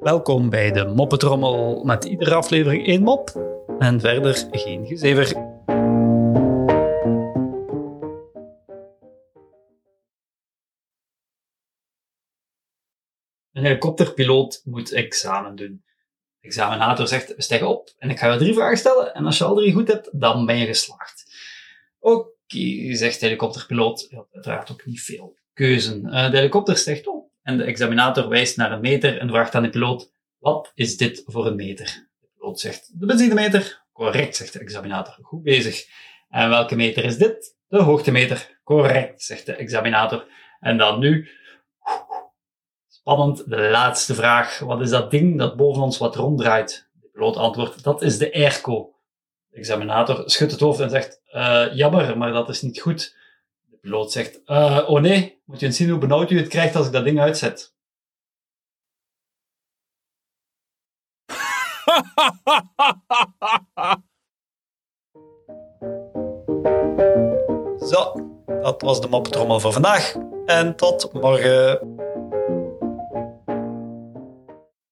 Welkom bij de Moppetrommel met iedere aflevering één mop en verder geen gezever. Een helikopterpiloot moet examen doen. De examinator zegt, stijg op en ik ga je drie vragen stellen en als je al drie goed hebt, dan ben je geslaagd. Oké, zegt de helikopterpiloot. Ja, uiteraard ook niet veel keuzen. Uh, de helikopter op en de examinator wijst naar een meter en vraagt aan de piloot, wat is dit voor een meter? De piloot zegt, de benzinemeter. Correct, zegt de examinator. Goed bezig. En welke meter is dit? De hoogtemeter. Correct, zegt de examinator. En dan nu, spannend, de laatste vraag. Wat is dat ding dat boven ons wat ronddraait? De piloot antwoordt, dat is de airco. De examinator schudt het hoofd en zegt, uh, jammer, maar dat is niet goed. Piloot zegt, uh, oh nee, moet je eens zien hoe benauwd u het krijgt als ik dat ding uitzet. Zo, dat was de moppetrommel voor vandaag. En tot morgen.